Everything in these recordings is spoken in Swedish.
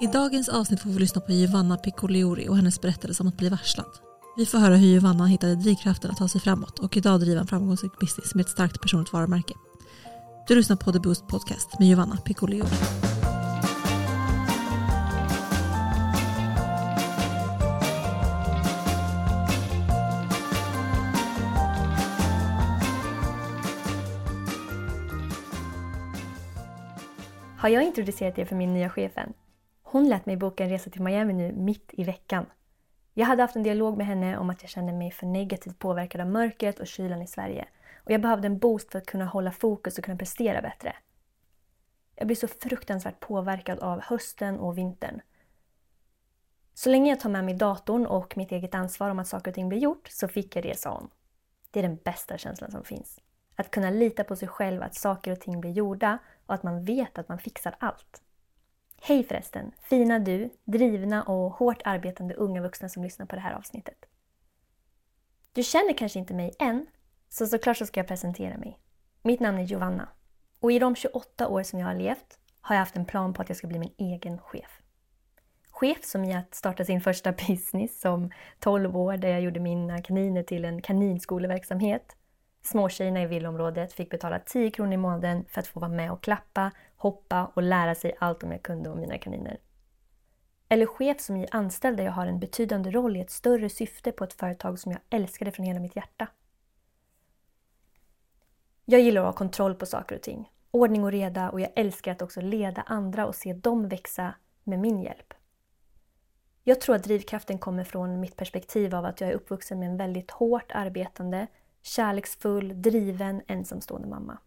I dagens avsnitt får vi lyssna på Giovanna Piccoliori och hennes berättelse om att bli varslad. Vi får höra hur Giovanna hittade drivkraften att ta sig framåt och idag driva en framgångsrik business med ett starkt personligt varumärke. Du lyssnar på The Boost Podcast med Giovanna Piccoliori. Har jag introducerat er för min nya chef än? Hon lät mig boka en resa till Miami nu mitt i veckan. Jag hade haft en dialog med henne om att jag kände mig för negativt påverkad av mörkret och kylan i Sverige. Och jag behövde en boost för att kunna hålla fokus och kunna prestera bättre. Jag blir så fruktansvärt påverkad av hösten och vintern. Så länge jag tar med mig datorn och mitt eget ansvar om att saker och ting blir gjort så fick jag resa om. Det är den bästa känslan som finns. Att kunna lita på sig själv, att saker och ting blir gjorda och att man vet att man fixar allt. Hej förresten! Fina du, drivna och hårt arbetande unga vuxna som lyssnar på det här avsnittet. Du känner kanske inte mig än, så såklart så ska jag presentera mig. Mitt namn är Giovanna och i de 28 år som jag har levt har jag haft en plan på att jag ska bli min egen chef. Chef som i att starta sin första business som 12 år där jag gjorde mina kaniner till en kaninskoleverksamhet Småtjejerna i villområdet fick betala 10 kronor i månaden för att få vara med och klappa, hoppa och lära sig allt om jag kunde om mina kaniner. Eller chef som är anställd där jag har en betydande roll i ett större syfte på ett företag som jag älskade från hela mitt hjärta. Jag gillar att ha kontroll på saker och ting. Ordning och reda och jag älskar att också leda andra och se dem växa med min hjälp. Jag tror att drivkraften kommer från mitt perspektiv av att jag är uppvuxen med en väldigt hårt arbetande, kärleksfull, driven, ensamstående mamma.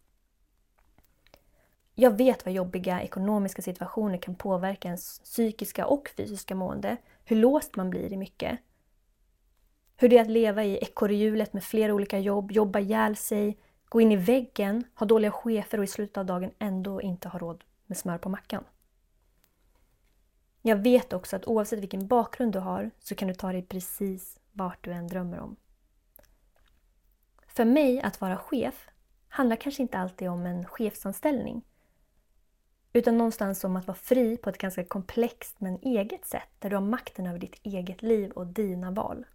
Jag vet vad jobbiga ekonomiska situationer kan påverka ens psykiska och fysiska mående. Hur låst man blir i mycket. Hur det är att leva i ekorrhjulet med flera olika jobb, jobba ihjäl sig, gå in i väggen, ha dåliga chefer och i slutet av dagen ändå inte ha råd med smör på mackan. Jag vet också att oavsett vilken bakgrund du har så kan du ta dig precis vart du än drömmer om. För mig att vara chef handlar kanske inte alltid om en chefsanställning. Utan någonstans om att vara fri på ett ganska komplext men eget sätt där du har makten över ditt eget liv och dina val.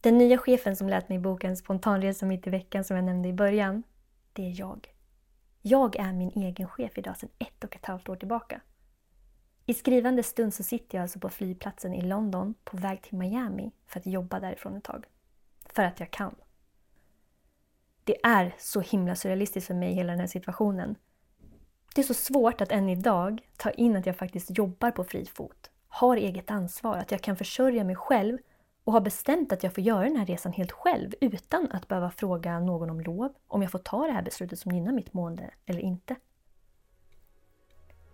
Den nya chefen som lät mig boka en spontanresa mitt i veckan som jag nämnde i början, det är jag. Jag är min egen chef idag sedan ett och ett halvt år tillbaka. I skrivande stund så sitter jag alltså på flygplatsen i London på väg till Miami för att jobba därifrån ett tag. För att jag kan. Det är så himla surrealistiskt för mig, hela den här situationen. Det är så svårt att än idag ta in att jag faktiskt jobbar på fri fot, har eget ansvar, att jag kan försörja mig själv och har bestämt att jag får göra den här resan helt själv utan att behöva fråga någon om lov, om jag får ta det här beslutet som gynnar mitt mående eller inte.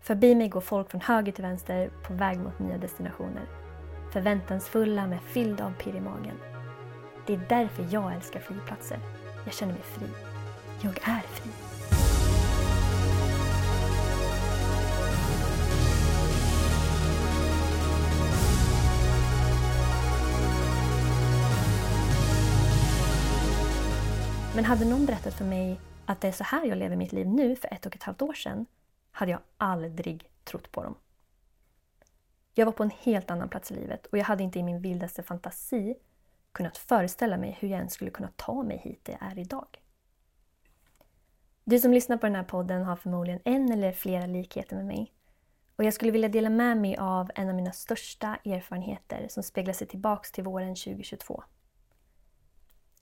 Förbi mig går folk från höger till vänster på väg mot nya destinationer. Förväntansfulla med fylld av pirr i magen. Det är därför jag älskar flygplatser. Jag känner mig fri. Jag är fri. Men hade någon berättat för mig att det är så här jag lever mitt liv nu för ett och ett halvt år sedan hade jag aldrig trott på dem. Jag var på en helt annan plats i livet och jag hade inte i min vildaste fantasi kunnat föreställa mig hur jag ens skulle kunna ta mig hit där jag är idag. Du som lyssnar på den här podden har förmodligen en eller flera likheter med mig. Och jag skulle vilja dela med mig av en av mina största erfarenheter som speglar sig tillbaks till våren 2022.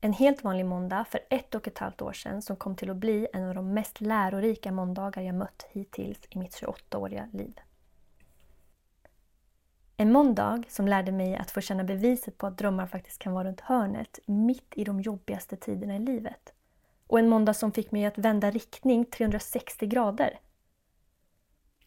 En helt vanlig måndag för ett och ett halvt år sedan som kom till att bli en av de mest lärorika måndagar jag mött hittills i mitt 28-åriga liv. En måndag som lärde mig att få känna beviset på att drömmar faktiskt kan vara runt hörnet mitt i de jobbigaste tiderna i livet. Och en måndag som fick mig att vända riktning 360 grader.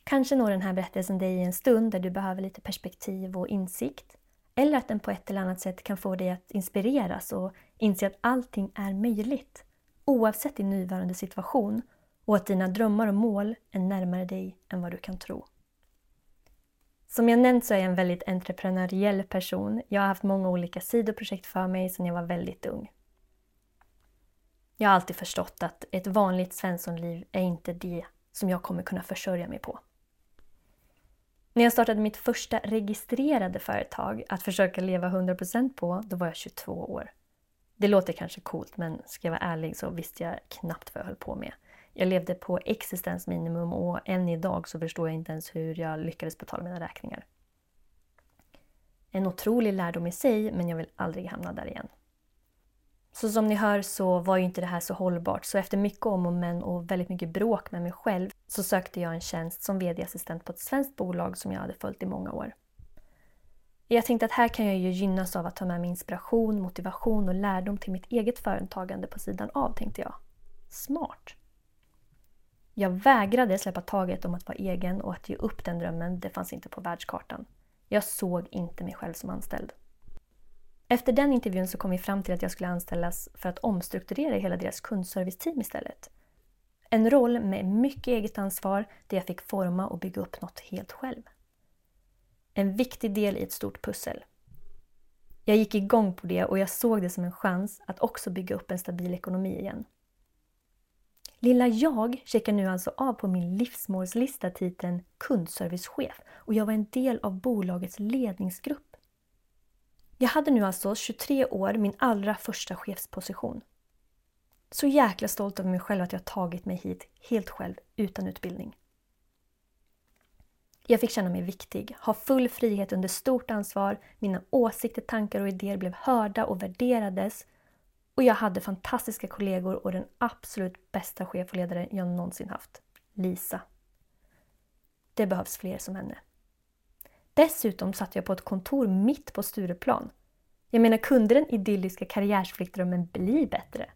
Kanske når den här berättelsen dig i en stund där du behöver lite perspektiv och insikt. Eller att den på ett eller annat sätt kan få dig att inspireras och inse att allting är möjligt. Oavsett din nuvarande situation och att dina drömmar och mål är närmare dig än vad du kan tro. Som jag nämnt så är jag en väldigt entreprenöriell person. Jag har haft många olika sidoprojekt för mig sedan jag var väldigt ung. Jag har alltid förstått att ett vanligt svenssonliv är inte det som jag kommer kunna försörja mig på. När jag startade mitt första registrerade företag att försöka leva 100% på, då var jag 22 år. Det låter kanske coolt, men ska jag vara ärlig så visste jag knappt vad jag höll på med. Jag levde på existensminimum och än idag så förstår jag inte ens hur jag lyckades betala mina räkningar. En otrolig lärdom i sig, men jag vill aldrig hamna där igen. Så som ni hör så var ju inte det här så hållbart, så efter mycket om och men och väldigt mycket bråk med mig själv så sökte jag en tjänst som VD-assistent på ett svenskt bolag som jag hade följt i många år. Jag tänkte att här kan jag ju gynnas av att ta med mig inspiration, motivation och lärdom till mitt eget företagande på sidan av, tänkte jag. Smart! Jag vägrade släppa taget om att vara egen och att ge upp den drömmen, det fanns inte på världskartan. Jag såg inte mig själv som anställd. Efter den intervjun så kom vi fram till att jag skulle anställas för att omstrukturera hela deras kundserviceteam istället. En roll med mycket eget ansvar där jag fick forma och bygga upp något helt själv. En viktig del i ett stort pussel. Jag gick igång på det och jag såg det som en chans att också bygga upp en stabil ekonomi igen. Lilla jag checkar nu alltså av på min livsmålslista titeln kundservicechef och jag var en del av bolagets ledningsgrupp. Jag hade nu alltså 23 år min allra första chefsposition. Så jäkla stolt över mig själv att jag tagit mig hit helt själv utan utbildning. Jag fick känna mig viktig, ha full frihet under stort ansvar, mina åsikter, tankar och idéer blev hörda och värderades och jag hade fantastiska kollegor och den absolut bästa chef och ledare jag någonsin haft. Lisa. Det behövs fler som henne. Dessutom satt jag på ett kontor mitt på Stureplan. Jag menar, kunde den idylliska karriärsflyktdrömmen bli bättre?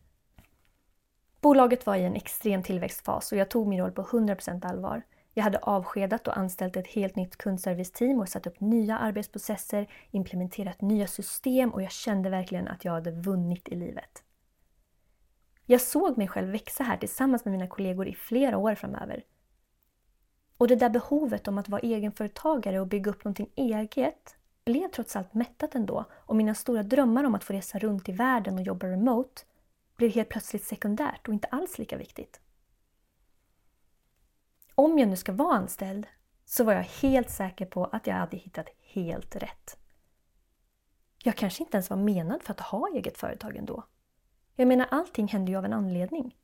Bolaget var i en extrem tillväxtfas och jag tog min roll på 100% allvar. Jag hade avskedat och anställt ett helt nytt kundserviceteam och satt upp nya arbetsprocesser, implementerat nya system och jag kände verkligen att jag hade vunnit i livet. Jag såg mig själv växa här tillsammans med mina kollegor i flera år framöver. Och det där behovet om att vara egenföretagare och bygga upp någonting eget blev trots allt mättat ändå och mina stora drömmar om att få resa runt i världen och jobba remote blev helt plötsligt sekundärt och inte alls lika viktigt om jag nu ska vara anställd så var jag helt säker på att jag hade hittat helt rätt. Jag kanske inte ens var menad för att ha eget företag ändå. Jag menar, allting händer ju av en anledning.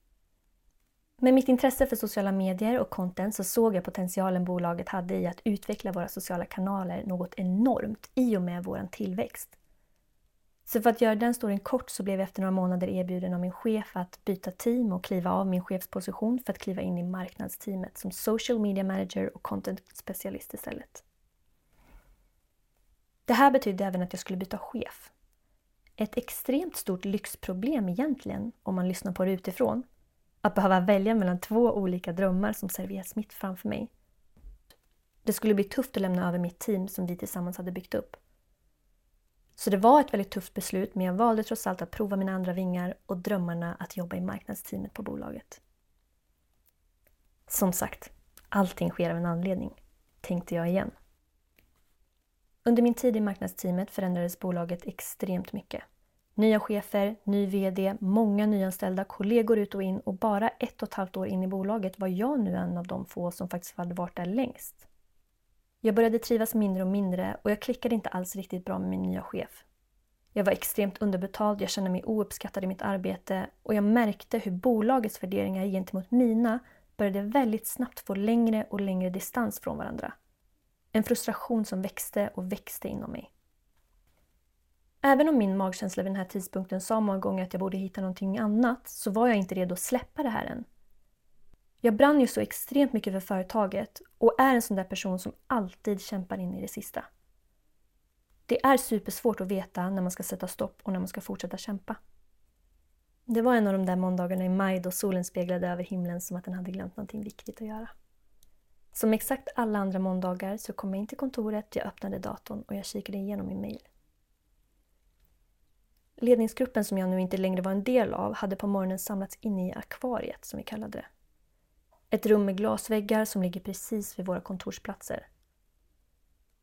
Med mitt intresse för sociala medier och content så såg jag potentialen bolaget hade i att utveckla våra sociala kanaler något enormt i och med vår tillväxt. Så för att göra den storyn kort så blev jag efter några månader erbjuden av min chef att byta team och kliva av min chefsposition för att kliva in i marknadsteamet som social media manager och content specialist istället. Det här betydde även att jag skulle byta chef. Ett extremt stort lyxproblem egentligen, om man lyssnar på det utifrån. Att behöva välja mellan två olika drömmar som serveras mitt framför mig. Det skulle bli tufft att lämna över mitt team som vi tillsammans hade byggt upp. Så det var ett väldigt tufft beslut men jag valde trots allt att prova mina andra vingar och drömmarna att jobba i marknadsteamet på bolaget. Som sagt, allting sker av en anledning, tänkte jag igen. Under min tid i marknadsteamet förändrades bolaget extremt mycket. Nya chefer, ny VD, många nyanställda, kollegor ut och in och bara ett och ett halvt år in i bolaget var jag nu en av de få som faktiskt hade varit där längst. Jag började trivas mindre och mindre och jag klickade inte alls riktigt bra med min nya chef. Jag var extremt underbetald, jag kände mig ouppskattad i mitt arbete och jag märkte hur bolagets värderingar gentemot mina började väldigt snabbt få längre och längre distans från varandra. En frustration som växte och växte inom mig. Även om min magkänsla vid den här tidpunkten sa många gånger att jag borde hitta någonting annat så var jag inte redo att släppa det här än. Jag brann ju så extremt mycket för företaget och är en sån där person som alltid kämpar in i det sista. Det är supersvårt att veta när man ska sätta stopp och när man ska fortsätta kämpa. Det var en av de där måndagarna i maj då solen speglade över himlen som att den hade glömt någonting viktigt att göra. Som exakt alla andra måndagar så kom jag in till kontoret, jag öppnade datorn och jag kikade igenom min mail. Ledningsgruppen som jag nu inte längre var en del av hade på morgonen samlats inne i akvariet, som vi kallade det. Ett rum med glasväggar som ligger precis vid våra kontorsplatser.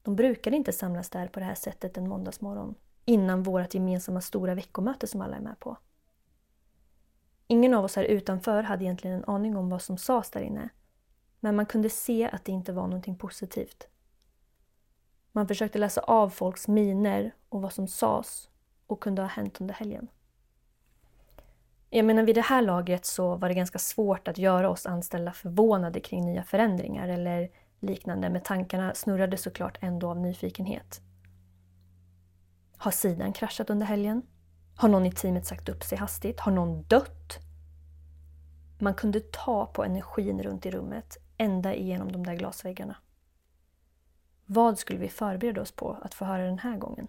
De brukade inte samlas där på det här sättet en måndagsmorgon innan vårt gemensamma stora veckomöte som alla är med på. Ingen av oss här utanför hade egentligen en aning om vad som sades där inne. Men man kunde se att det inte var någonting positivt. Man försökte läsa av folks miner och vad som sades och kunde ha hänt under helgen. Jag menar vid det här laget så var det ganska svårt att göra oss anställda förvånade kring nya förändringar eller liknande men tankarna snurrade såklart ändå av nyfikenhet. Har sidan kraschat under helgen? Har någon i teamet sagt upp sig hastigt? Har någon dött? Man kunde ta på energin runt i rummet, ända igenom de där glasväggarna. Vad skulle vi förbereda oss på att få höra den här gången?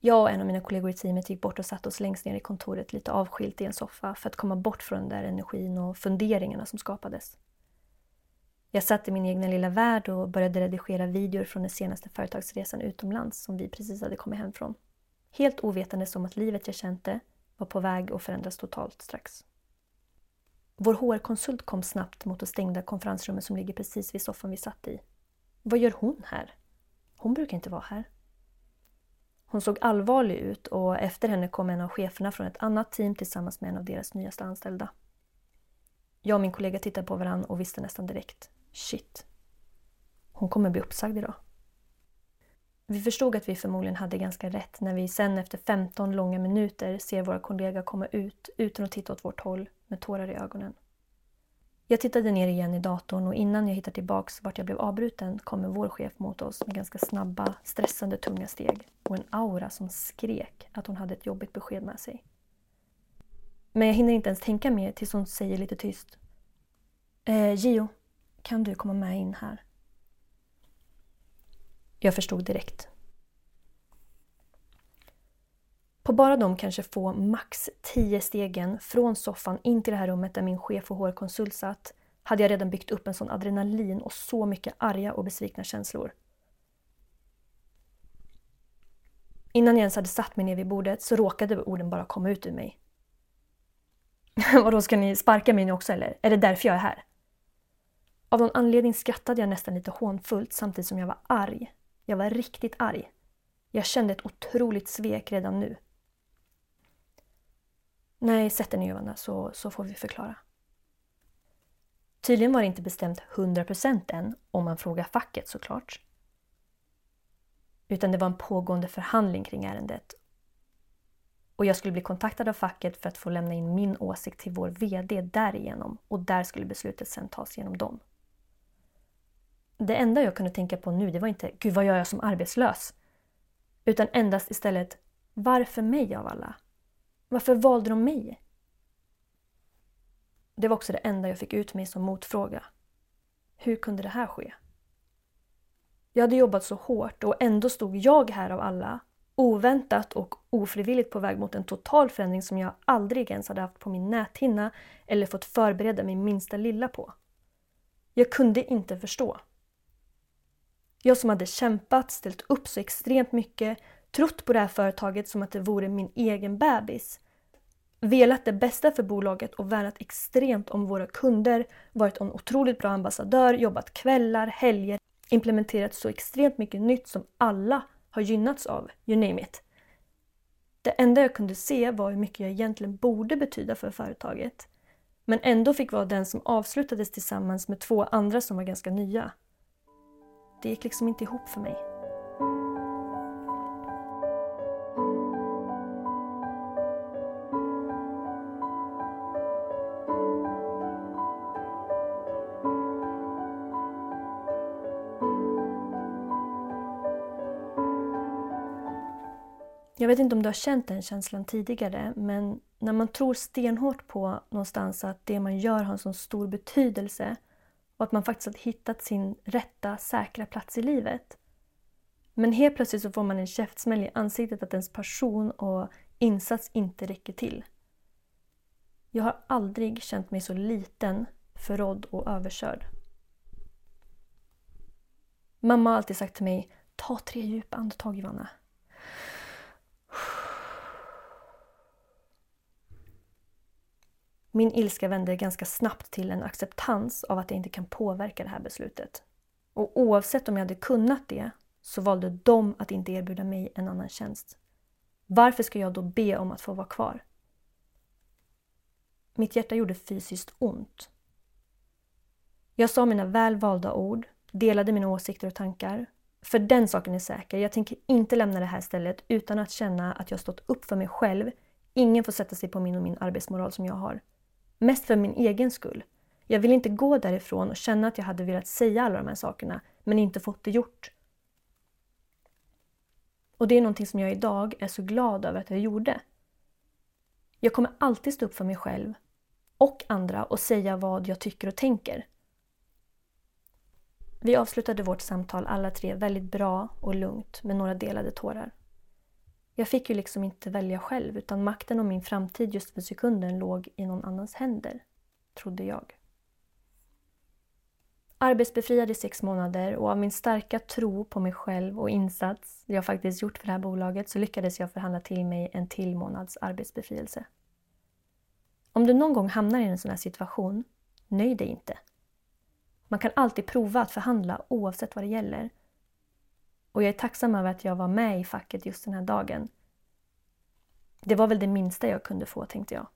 Jag och en av mina kollegor i teamet gick bort och satte oss längst ner i kontoret lite avskilt i en soffa för att komma bort från den där energin och funderingarna som skapades. Jag satt i min egna lilla värld och började redigera videor från den senaste företagsresan utomlands som vi precis hade kommit hem från. Helt ovetandes om att livet jag kände var på väg att förändras totalt strax. Vår HR-konsult kom snabbt mot det stängda konferensrummet som ligger precis vid soffan vi satt i. Vad gör hon här? Hon brukar inte vara här. Hon såg allvarlig ut och efter henne kom en av cheferna från ett annat team tillsammans med en av deras nyaste anställda. Jag och min kollega tittade på varandra och visste nästan direkt. Shit. Hon kommer bli uppsagd idag. Vi förstod att vi förmodligen hade ganska rätt när vi sen efter 15 långa minuter ser våra kollega komma ut utan att titta åt vårt håll med tårar i ögonen. Jag tittade ner igen i datorn och innan jag hittar tillbaks vart jag blev avbruten kommer vår chef mot oss med ganska snabba, stressande tunga steg och en aura som skrek att hon hade ett jobbigt besked med sig. Men jag hinner inte ens tänka mer tills hon säger lite tyst. Eh, Gio, kan du komma med in här? Jag förstod direkt. På bara de kanske få max tio stegen från soffan in till det här rummet där min chef och HR-konsult satt hade jag redan byggt upp en sån adrenalin och så mycket arga och besvikna känslor. Innan jag ens hade satt mig ner vid bordet så råkade orden bara komma ut ur mig. Vadå, ska ni sparka mig nu också eller? Är det därför jag är här? Av någon anledning skrattade jag nästan lite hånfullt samtidigt som jag var arg. Jag var riktigt arg. Jag kände ett otroligt svek redan nu. Nej, sätt dig ner Johanna så, så får vi förklara. Tydligen var det inte bestämt 100% än, om man frågar facket såklart. Utan det var en pågående förhandling kring ärendet. Och jag skulle bli kontaktad av facket för att få lämna in min åsikt till vår VD därigenom och där skulle beslutet sen tas genom dem. Det enda jag kunde tänka på nu det var inte “Gud, vad gör jag som arbetslös?” utan endast istället “Varför mig av alla?” Varför valde de mig? Det var också det enda jag fick ut mig som motfråga. Hur kunde det här ske? Jag hade jobbat så hårt och ändå stod jag här av alla oväntat och ofrivilligt på väg mot en total förändring som jag aldrig ens hade haft på min näthinna eller fått förbereda mig minsta lilla på. Jag kunde inte förstå. Jag som hade kämpat, ställt upp så extremt mycket, trott på det här företaget som att det vore min egen bebis. Velat det bästa för bolaget och värnat extremt om våra kunder, varit en otroligt bra ambassadör, jobbat kvällar, helger, implementerat så extremt mycket nytt som alla har gynnats av, you name it. Det enda jag kunde se var hur mycket jag egentligen borde betyda för företaget. Men ändå fick vara den som avslutades tillsammans med två andra som var ganska nya. Det gick liksom inte ihop för mig. Jag vet inte om du har känt den känslan tidigare men när man tror stenhårt på någonstans att det man gör har en så stor betydelse och att man faktiskt har hittat sin rätta, säkra plats i livet. Men helt plötsligt så får man en käftsmäll i ansiktet att ens passion och insats inte räcker till. Jag har aldrig känt mig så liten, förrådd och överkörd. Mamma har alltid sagt till mig, ta tre djupa andetag Johanna. Min ilska vände ganska snabbt till en acceptans av att jag inte kan påverka det här beslutet. Och oavsett om jag hade kunnat det så valde de att inte erbjuda mig en annan tjänst. Varför ska jag då be om att få vara kvar? Mitt hjärta gjorde fysiskt ont. Jag sa mina väl valda ord, delade mina åsikter och tankar, För den saken är säker. Jag tänker inte lämna det här stället utan att känna att jag stått upp för mig själv. Ingen får sätta sig på min och min arbetsmoral som jag har. Mest för min egen skull. Jag vill inte gå därifrån och känna att jag hade velat säga alla de här sakerna men inte fått det gjort. Och det är någonting som jag idag är så glad över att jag gjorde. Jag kommer alltid stå upp för mig själv och andra och säga vad jag tycker och tänker. Vi avslutade vårt samtal alla tre väldigt bra och lugnt med några delade tårar. Jag fick ju liksom inte välja själv utan makten om min framtid just för sekunden låg i någon annans händer, trodde jag. Arbetsbefriad i sex månader och av min starka tro på mig själv och insats jag faktiskt gjort för det här bolaget så lyckades jag förhandla till mig en till månads arbetsbefrielse. Om du någon gång hamnar i en sån här situation, nöj dig inte. Man kan alltid prova att förhandla oavsett vad det gäller. Och jag är tacksam över att jag var med i facket just den här dagen. Det var väl det minsta jag kunde få, tänkte jag.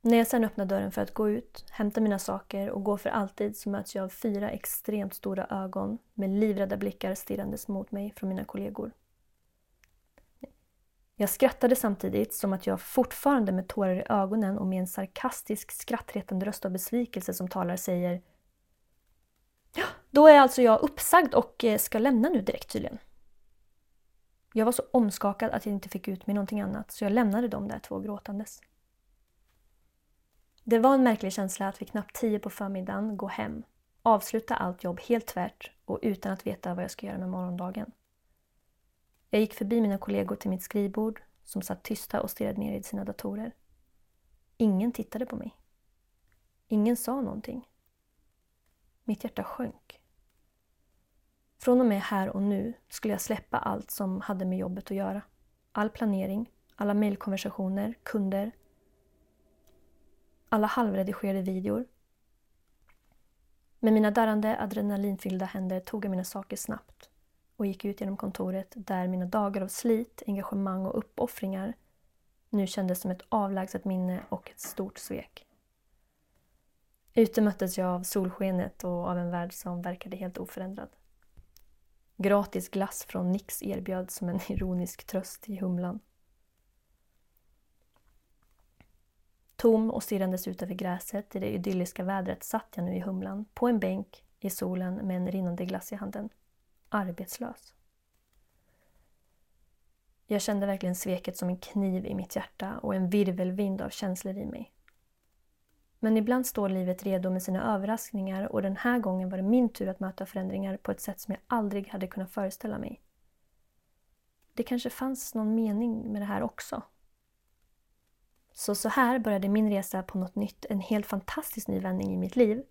När jag sen öppnar dörren för att gå ut, hämta mina saker och gå för alltid så möts jag av fyra extremt stora ögon med livrädda blickar stirrandes mot mig från mina kollegor. Jag skrattade samtidigt som att jag fortfarande med tårar i ögonen och med en sarkastisk skrattretande röst av besvikelse som talar säger då är alltså jag uppsagd och eh, ska lämna nu direkt tydligen. Jag var så omskakad att jag inte fick ut mig någonting annat så jag lämnade dem där två gråtandes. Det var en märklig känsla att vid knappt tio på förmiddagen gå hem, avsluta allt jobb helt tvärt och utan att veta vad jag ska göra med morgondagen. Jag gick förbi mina kollegor till mitt skrivbord som satt tysta och stirrade ner i sina datorer. Ingen tittade på mig. Ingen sa någonting. Mitt hjärta sjönk. Från och med här och nu skulle jag släppa allt som hade med jobbet att göra. All planering, alla mejlkonversationer, kunder, alla halvredigerade videor. Med mina darrande adrenalinfyllda händer tog jag mina saker snabbt och gick ut genom kontoret där mina dagar av slit, engagemang och uppoffringar nu kändes som ett avlägset minne och ett stort svek. Ute möttes jag av solskenet och av en värld som verkade helt oförändrad. Gratis glass från Nix erbjöds som en ironisk tröst i humlan. Tom och stirrandes ut över gräset i det idylliska vädret satt jag nu i Humlan, på en bänk, i solen med en rinnande glass i handen. Arbetslös. Jag kände verkligen sveket som en kniv i mitt hjärta och en virvelvind av känslor i mig. Men ibland står livet redo med sina överraskningar och den här gången var det min tur att möta förändringar på ett sätt som jag aldrig hade kunnat föreställa mig. Det kanske fanns någon mening med det här också. Så så här började min resa på något nytt, en helt fantastisk ny vändning i mitt liv.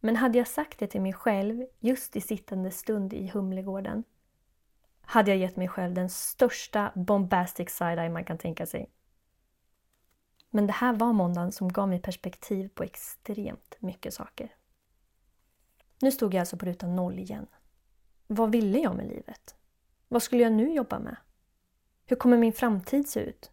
Men hade jag sagt det till mig själv just i sittande stund i Humlegården hade jag gett mig själv den största bombastic side-eye man kan tänka sig. Men det här var måndagen som gav mig perspektiv på extremt mycket saker. Nu stod jag alltså på ruta noll igen. Vad ville jag med livet? Vad skulle jag nu jobba med? Hur kommer min framtid se ut?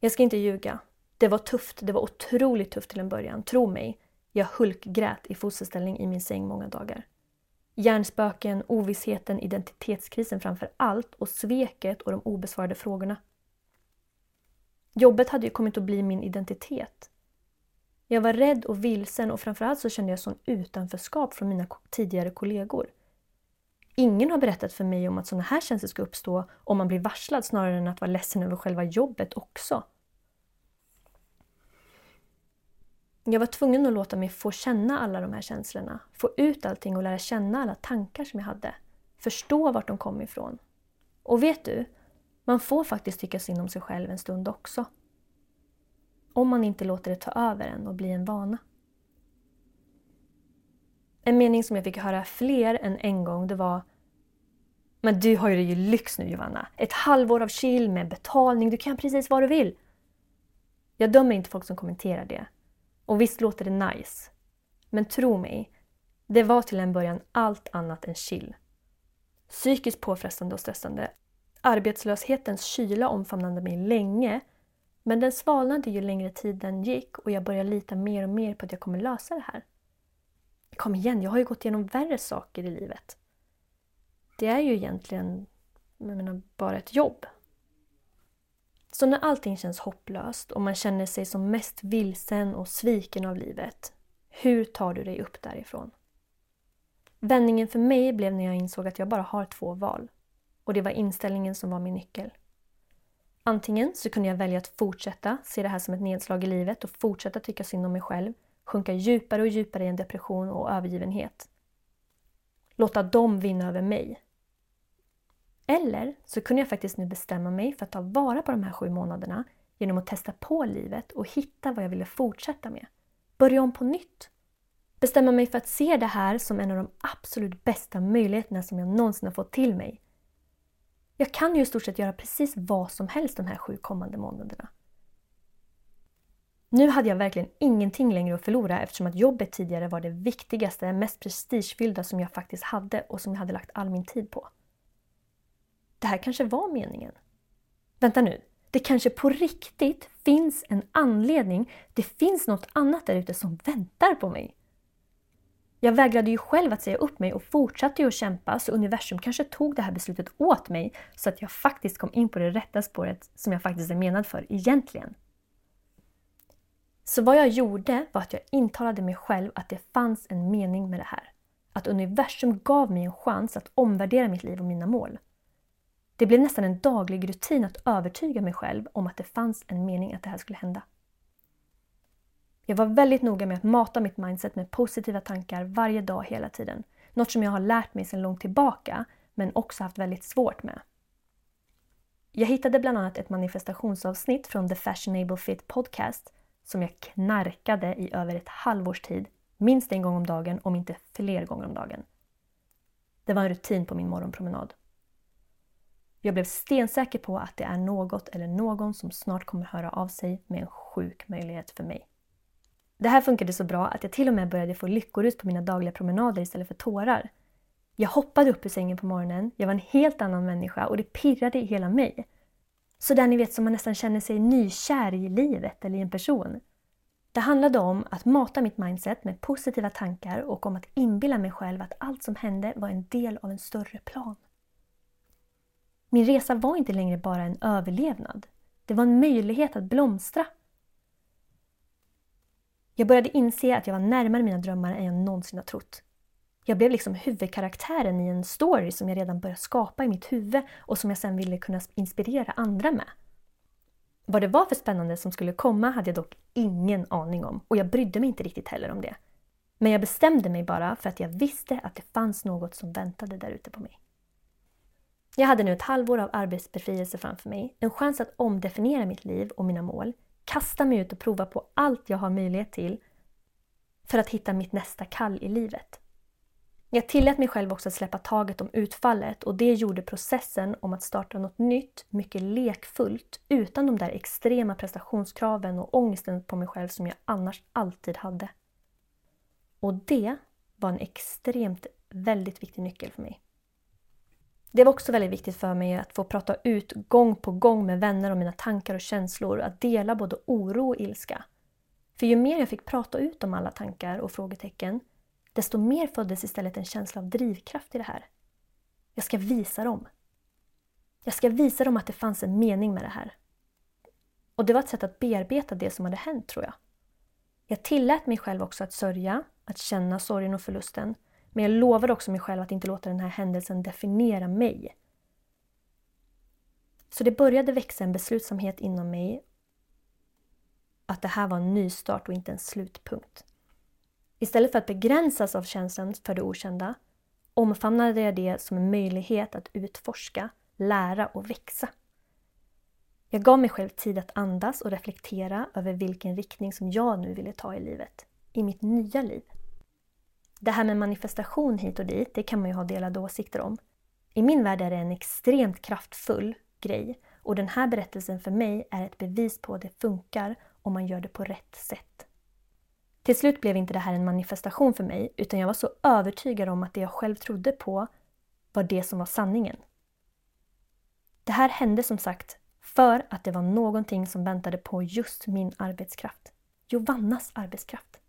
Jag ska inte ljuga. Det var tufft. Det var otroligt tufft till en början. Tro mig. Jag hulkgrät i fosterställning i min säng många dagar. Hjärnspöken, ovissheten, identitetskrisen framför allt och sveket och de obesvarade frågorna. Jobbet hade ju kommit att bli min identitet. Jag var rädd och vilsen och framförallt så kände jag sån utanförskap från mina tidigare kollegor. Ingen har berättat för mig om att sådana här känslor ska uppstå om man blir varslad snarare än att vara ledsen över själva jobbet också. Jag var tvungen att låta mig få känna alla de här känslorna, få ut allting och lära känna alla tankar som jag hade. Förstå vart de kom ifrån. Och vet du? Man får faktiskt tycka synd om sig själv en stund också. Om man inte låter det ta över en och bli en vana. En mening som jag fick höra fler än en gång det var Men du har ju det ju lyx nu Johanna. Ett halvår av chill med betalning, du kan precis vad du vill. Jag dömer inte folk som kommenterar det. Och visst låter det nice. Men tro mig, det var till en början allt annat än chill. Psykiskt påfrestande och stressande. Arbetslöshetens kyla omfamnade mig länge men den svalnade ju längre tiden gick och jag började lita mer och mer på att jag kommer lösa det här. Kom igen, jag har ju gått igenom värre saker i livet. det är ju egentligen jag menar, bara ett jobb. Så när allting känns hopplöst och man känner sig som mest vilsen och sviken av livet, hur tar du dig upp därifrån? Vändningen för mig blev när jag insåg att jag bara har två val. Och det var inställningen som var min nyckel. Antingen så kunde jag välja att fortsätta se det här som ett nedslag i livet och fortsätta tycka synd om mig själv, sjunka djupare och djupare i en depression och övergivenhet. Låta dem vinna över mig. Eller så kunde jag faktiskt nu bestämma mig för att ta vara på de här sju månaderna genom att testa på livet och hitta vad jag ville fortsätta med. Börja om på nytt. Bestämma mig för att se det här som en av de absolut bästa möjligheterna som jag någonsin har fått till mig. Jag kan ju i stort sett göra precis vad som helst de här sju kommande månaderna. Nu hade jag verkligen ingenting längre att förlora eftersom att jobbet tidigare var det viktigaste, mest prestigefyllda som jag faktiskt hade och som jag hade lagt all min tid på. Det här kanske var meningen. Vänta nu, det kanske på riktigt finns en anledning. Det finns något annat där ute som väntar på mig. Jag vägrade ju själv att säga upp mig och fortsatte ju att kämpa så universum kanske tog det här beslutet åt mig så att jag faktiskt kom in på det rätta spåret som jag faktiskt är menad för egentligen. Så vad jag gjorde var att jag intalade mig själv att det fanns en mening med det här. Att universum gav mig en chans att omvärdera mitt liv och mina mål. Det blev nästan en daglig rutin att övertyga mig själv om att det fanns en mening att det här skulle hända. Jag var väldigt noga med att mata mitt mindset med positiva tankar varje dag hela tiden. Något som jag har lärt mig sedan långt tillbaka men också haft väldigt svårt med. Jag hittade bland annat ett manifestationsavsnitt från The Fashionable Fit Podcast som jag knarkade i över ett halvårs tid, minst en gång om dagen om inte fler gånger om dagen. Det var en rutin på min morgonpromenad. Jag blev stensäker på att det är något eller någon som snart kommer höra av sig med en sjuk möjlighet för mig. Det här funkade så bra att jag till och med började få lyckorus på mina dagliga promenader istället för tårar. Jag hoppade upp ur sängen på morgonen, jag var en helt annan människa och det pirrade i hela mig. Så där ni vet som man nästan känner sig nykär i livet eller i en person. Det handlade om att mata mitt mindset med positiva tankar och om att inbilla mig själv att allt som hände var en del av en större plan. Min resa var inte längre bara en överlevnad. Det var en möjlighet att blomstra. Jag började inse att jag var närmare mina drömmar än jag någonsin har trott. Jag blev liksom huvudkaraktären i en story som jag redan börjat skapa i mitt huvud och som jag sen ville kunna inspirera andra med. Vad det var för spännande som skulle komma hade jag dock ingen aning om och jag brydde mig inte riktigt heller om det. Men jag bestämde mig bara för att jag visste att det fanns något som väntade där ute på mig. Jag hade nu ett halvår av arbetsbefrielse framför mig, en chans att omdefiniera mitt liv och mina mål, kasta mig ut och prova på allt jag har möjlighet till för att hitta mitt nästa kall i livet. Jag tillät mig själv också att släppa taget om utfallet och det gjorde processen om att starta något nytt mycket lekfullt utan de där extrema prestationskraven och ångesten på mig själv som jag annars alltid hade. Och det var en extremt väldigt viktig nyckel för mig. Det var också väldigt viktigt för mig att få prata ut gång på gång med vänner om mina tankar och känslor, att dela både oro och ilska. För ju mer jag fick prata ut om alla tankar och frågetecken, desto mer föddes istället en känsla av drivkraft i det här. Jag ska visa dem. Jag ska visa dem att det fanns en mening med det här. Och det var ett sätt att bearbeta det som hade hänt, tror jag. Jag tillät mig själv också att sörja, att känna sorgen och förlusten men jag lovade också mig själv att inte låta den här händelsen definiera mig. Så det började växa en beslutsamhet inom mig att det här var en nystart och inte en slutpunkt. Istället för att begränsas av känslan för det okända omfamnade jag det som en möjlighet att utforska, lära och växa. Jag gav mig själv tid att andas och reflektera över vilken riktning som jag nu ville ta i livet, i mitt nya liv. Det här med manifestation hit och dit, det kan man ju ha delade åsikter om. I min värld är det en extremt kraftfull grej och den här berättelsen för mig är ett bevis på att det funkar om man gör det på rätt sätt. Till slut blev inte det här en manifestation för mig utan jag var så övertygad om att det jag själv trodde på var det som var sanningen. Det här hände som sagt för att det var någonting som väntade på just min arbetskraft. Jovannas arbetskraft.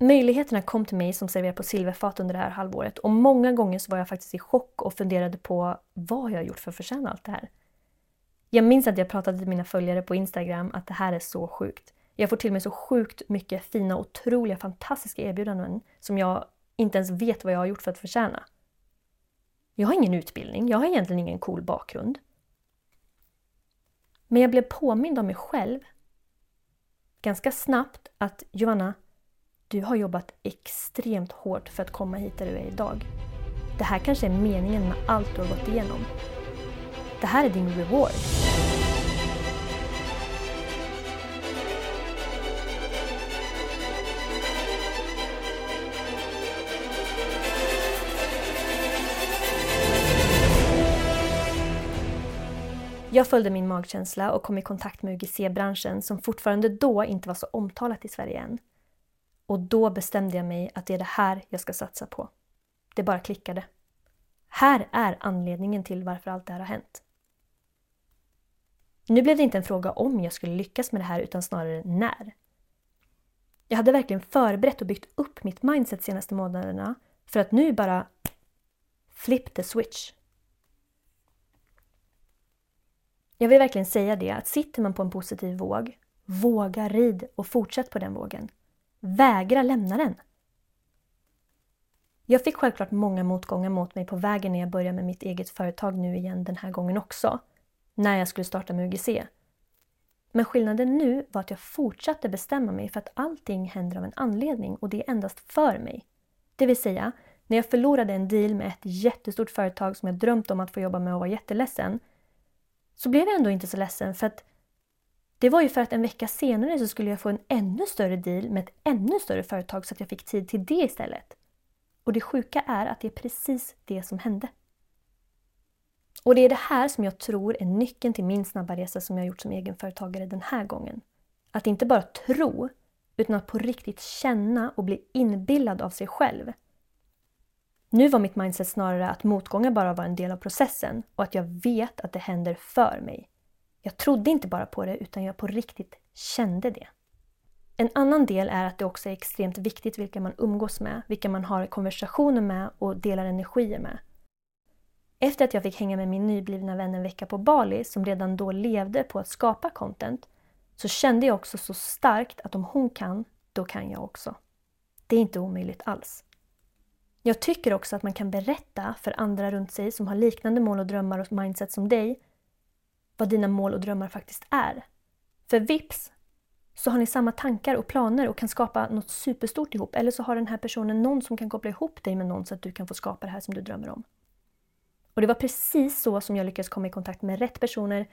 Möjligheterna kom till mig som serverar på silverfat under det här halvåret och många gånger så var jag faktiskt i chock och funderade på vad jag gjort för att förtjäna allt det här. Jag minns att jag pratade till mina följare på Instagram att det här är så sjukt. Jag får till mig så sjukt mycket fina, otroliga, fantastiska erbjudanden som jag inte ens vet vad jag har gjort för att förtjäna. Jag har ingen utbildning, jag har egentligen ingen cool bakgrund. Men jag blev påmind om mig själv ganska snabbt att Joanna, du har jobbat extremt hårt för att komma hit där du är idag. Det här kanske är meningen med allt du har gått igenom. Det här är din reward. Jag följde min magkänsla och kom i kontakt med UGC-branschen som fortfarande då inte var så omtalat i Sverige än. Och då bestämde jag mig att det är det här jag ska satsa på. Det bara klickade. Här är anledningen till varför allt det här har hänt. Nu blev det inte en fråga om jag skulle lyckas med det här utan snarare när. Jag hade verkligen förberett och byggt upp mitt mindset senaste månaderna för att nu bara flip the switch. Jag vill verkligen säga det att sitter man på en positiv våg, våga rid och fortsätt på den vågen. Vägra lämna den. Jag fick självklart många motgångar mot mig på vägen när jag började med mitt eget företag nu igen den här gången också. När jag skulle starta med UGC. Men skillnaden nu var att jag fortsatte bestämma mig för att allting händer av en anledning och det är endast för mig. Det vill säga, när jag förlorade en deal med ett jättestort företag som jag drömt om att få jobba med och var jätteledsen så blev jag ändå inte så ledsen för att det var ju för att en vecka senare så skulle jag få en ännu större deal med ett ännu större företag så att jag fick tid till det istället. Och det sjuka är att det är precis det som hände. Och det är det här som jag tror är nyckeln till min snabba resa som jag gjort som egenföretagare den här gången. Att inte bara tro, utan att på riktigt känna och bli inbillad av sig själv. Nu var mitt mindset snarare att motgångar bara var en del av processen och att jag vet att det händer för mig. Jag trodde inte bara på det utan jag på riktigt kände det. En annan del är att det också är extremt viktigt vilka man umgås med, vilka man har konversationer med och delar energier med. Efter att jag fick hänga med min nyblivna vän en vecka på Bali, som redan då levde på att skapa content, så kände jag också så starkt att om hon kan, då kan jag också. Det är inte omöjligt alls. Jag tycker också att man kan berätta för andra runt sig som har liknande mål och drömmar och mindset som dig, vad dina mål och drömmar faktiskt är. För vips så har ni samma tankar och planer och kan skapa något superstort ihop. Eller så har den här personen någon som kan koppla ihop dig med någon så att du kan få skapa det här som du drömmer om. Och det var precis så som jag lyckades komma i kontakt med rätt personer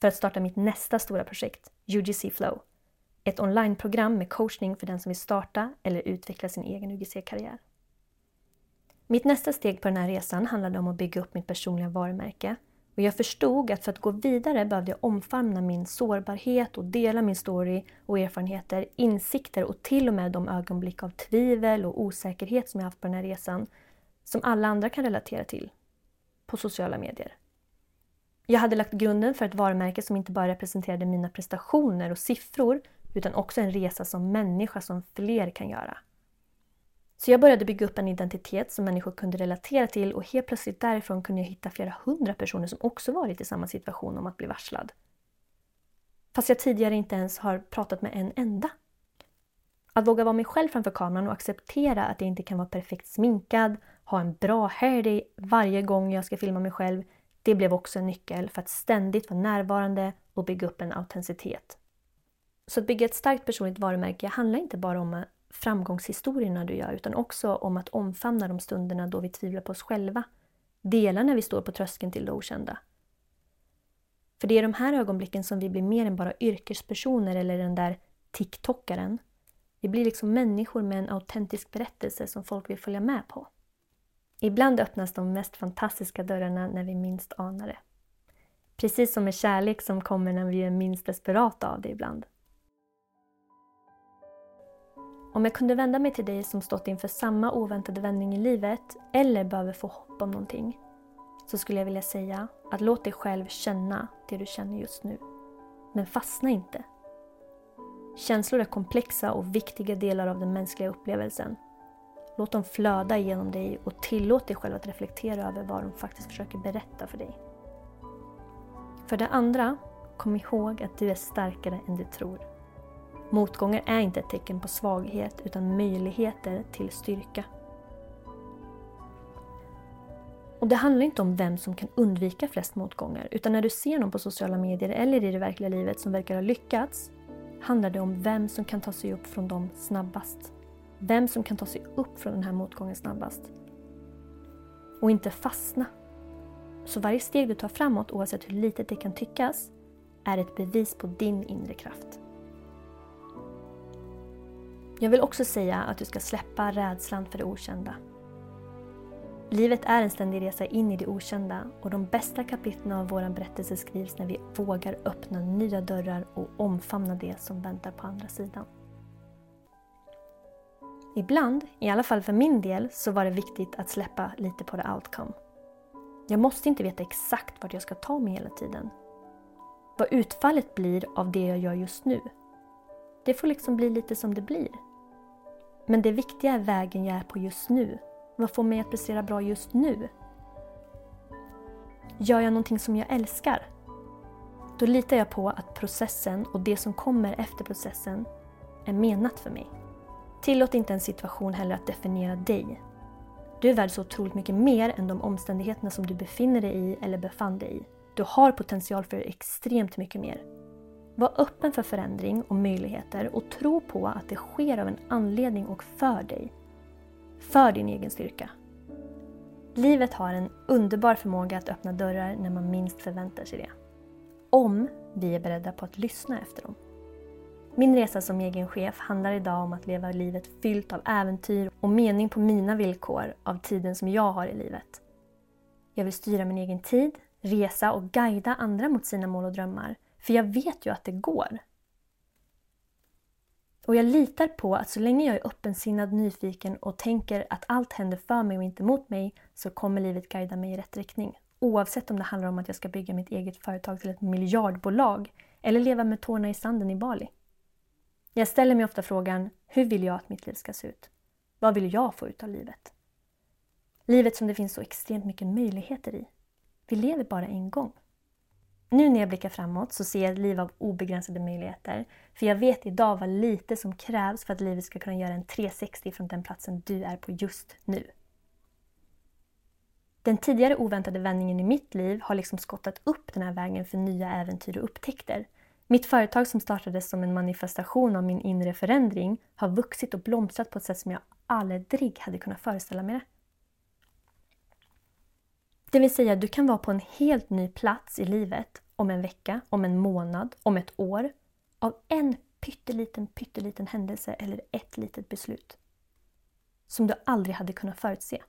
för att starta mitt nästa stora projekt, UGC Flow. Ett onlineprogram med coachning för den som vill starta eller utveckla sin egen UGC-karriär. Mitt nästa steg på den här resan handlade om att bygga upp mitt personliga varumärke. Och jag förstod att för att gå vidare behövde jag omfamna min sårbarhet och dela min story och erfarenheter, insikter och till och med de ögonblick av tvivel och osäkerhet som jag haft på den här resan, som alla andra kan relatera till, på sociala medier. Jag hade lagt grunden för ett varumärke som inte bara representerade mina prestationer och siffror, utan också en resa som människa som fler kan göra. Så jag började bygga upp en identitet som människor kunde relatera till och helt plötsligt därifrån kunde jag hitta flera hundra personer som också varit i samma situation om att bli varslad. Fast jag tidigare inte ens har pratat med en enda. Att våga vara mig själv framför kameran och acceptera att jag inte kan vara perfekt sminkad, ha en bra hairday varje gång jag ska filma mig själv, det blev också en nyckel för att ständigt vara närvarande och bygga upp en autenticitet. Så att bygga ett starkt personligt varumärke handlar inte bara om framgångshistorierna du gör utan också om att omfamna de stunderna då vi tvivlar på oss själva. Dela när vi står på tröskeln till det okända. För det är de här ögonblicken som vi blir mer än bara yrkespersoner eller den där TikTokaren. Vi blir liksom människor med en autentisk berättelse som folk vill följa med på. Ibland öppnas de mest fantastiska dörrarna när vi minst anar det. Precis som med kärlek som kommer när vi är minst desperata av det ibland. Om jag kunde vända mig till dig som stått inför samma oväntade vändning i livet eller behöver få hopp om någonting så skulle jag vilja säga att låt dig själv känna det du känner just nu. Men fastna inte. Känslor är komplexa och viktiga delar av den mänskliga upplevelsen. Låt dem flöda genom dig och tillåt dig själv att reflektera över vad de faktiskt försöker berätta för dig. För det andra, kom ihåg att du är starkare än du tror. Motgångar är inte ett tecken på svaghet utan möjligheter till styrka. Och Det handlar inte om vem som kan undvika flest motgångar utan när du ser någon på sociala medier eller i det verkliga livet som verkar ha lyckats handlar det om vem som kan ta sig upp från dem snabbast. Vem som kan ta sig upp från den här motgången snabbast. Och inte fastna. Så varje steg du tar framåt, oavsett hur litet det kan tyckas, är ett bevis på din inre kraft. Jag vill också säga att du ska släppa rädslan för det okända. Livet är en ständig resa in i det okända och de bästa kapitlen av vår berättelse skrivs när vi vågar öppna nya dörrar och omfamna det som väntar på andra sidan. Ibland, i alla fall för min del, så var det viktigt att släppa lite på the outcome. Jag måste inte veta exakt vart jag ska ta mig hela tiden. Vad utfallet blir av det jag gör just nu, det får liksom bli lite som det blir. Men det viktiga är vägen jag är på just nu. Vad får mig att prestera bra just nu? Gör jag någonting som jag älskar? Då litar jag på att processen och det som kommer efter processen är menat för mig. Tillåt inte en situation heller att definiera dig. Du är värd så otroligt mycket mer än de omständigheterna som du befinner dig i eller befann dig i. Du har potential för extremt mycket mer. Var öppen för förändring och möjligheter och tro på att det sker av en anledning och för dig. För din egen styrka. Livet har en underbar förmåga att öppna dörrar när man minst förväntar sig det. Om vi är beredda på att lyssna efter dem. Min resa som egen chef handlar idag om att leva livet fyllt av äventyr och mening på mina villkor av tiden som jag har i livet. Jag vill styra min egen tid, resa och guida andra mot sina mål och drömmar. För jag vet ju att det går. Och jag litar på att så länge jag är öppensinnad, nyfiken och tänker att allt händer för mig och inte mot mig så kommer livet guida mig i rätt riktning. Oavsett om det handlar om att jag ska bygga mitt eget företag till ett miljardbolag eller leva med tårna i sanden i Bali. Jag ställer mig ofta frågan, hur vill jag att mitt liv ska se ut? Vad vill jag få ut av livet? Livet som det finns så extremt mycket möjligheter i. Vi lever bara en gång. Nu när jag blickar framåt så ser jag ett liv av obegränsade möjligheter. För jag vet idag vad lite som krävs för att livet ska kunna göra en 360 från den platsen du är på just nu. Den tidigare oväntade vändningen i mitt liv har liksom skottat upp den här vägen för nya äventyr och upptäckter. Mitt företag som startades som en manifestation av min inre förändring har vuxit och blomstrat på ett sätt som jag aldrig hade kunnat föreställa mig det. Det vill säga, du kan vara på en helt ny plats i livet om en vecka, om en månad, om ett år av en pytteliten, pytteliten händelse eller ett litet beslut som du aldrig hade kunnat förutse.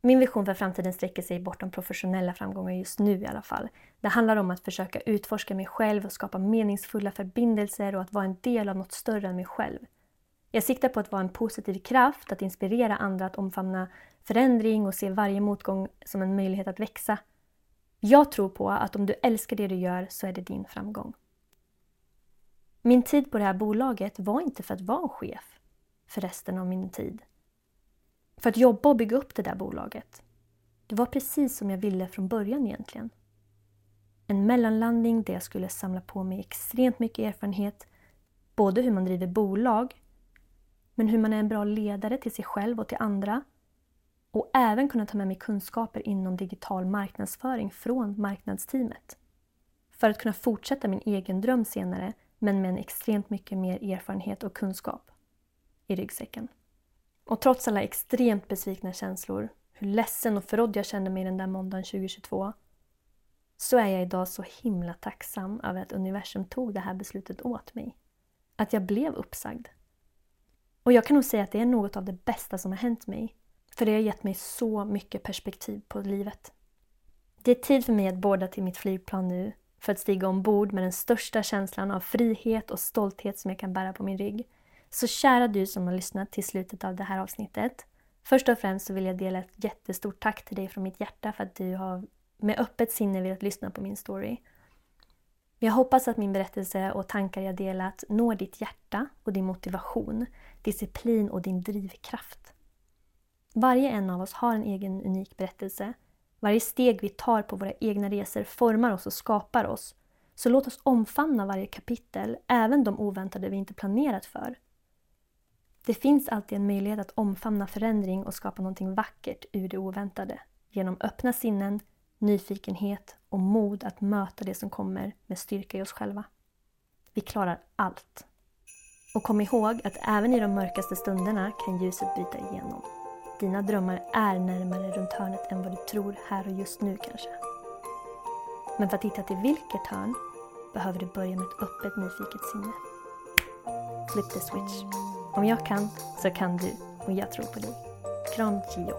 Min vision för framtiden sträcker sig bortom professionella framgångar just nu i alla fall. Det handlar om att försöka utforska mig själv och skapa meningsfulla förbindelser och att vara en del av något större än mig själv. Jag siktar på att vara en positiv kraft, att inspirera andra att omfamna förändring och se varje motgång som en möjlighet att växa. Jag tror på att om du älskar det du gör så är det din framgång. Min tid på det här bolaget var inte för att vara chef för resten av min tid. För att jobba och bygga upp det där bolaget. Det var precis som jag ville från början egentligen. En mellanlandning där jag skulle samla på mig extremt mycket erfarenhet, både hur man driver bolag, men hur man är en bra ledare till sig själv och till andra och även kunna ta med mig kunskaper inom digital marknadsföring från marknadsteamet. För att kunna fortsätta min egen dröm senare men med en extremt mycket mer erfarenhet och kunskap i ryggsäcken. Och trots alla extremt besvikna känslor, hur ledsen och förrådd jag kände mig den där måndagen 2022, så är jag idag så himla tacksam över att universum tog det här beslutet åt mig. Att jag blev uppsagd. Och jag kan nog säga att det är något av det bästa som har hänt mig för det har gett mig så mycket perspektiv på livet. Det är tid för mig att båda till mitt flygplan nu för att stiga ombord med den största känslan av frihet och stolthet som jag kan bära på min rygg. Så kära du som har lyssnat till slutet av det här avsnittet. Först och främst så vill jag dela ett jättestort tack till dig från mitt hjärta för att du har med öppet sinne velat lyssna på min story. Jag hoppas att min berättelse och tankar jag delat når ditt hjärta och din motivation, disciplin och din drivkraft. Varje en av oss har en egen unik berättelse. Varje steg vi tar på våra egna resor formar oss och skapar oss. Så låt oss omfamna varje kapitel, även de oväntade vi inte planerat för. Det finns alltid en möjlighet att omfamna förändring och skapa någonting vackert ur det oväntade. Genom öppna sinnen, nyfikenhet och mod att möta det som kommer med styrka i oss själva. Vi klarar allt. Och kom ihåg att även i de mörkaste stunderna kan ljuset bryta igenom. Dina drömmar är närmare runt hörnet än vad du tror här och just nu kanske. Men för att hitta till vilket hörn behöver du börja med ett öppet nyfiket sinne. Flip the switch. Om jag kan, så kan du. Och jag tror på dig. Kram Gio.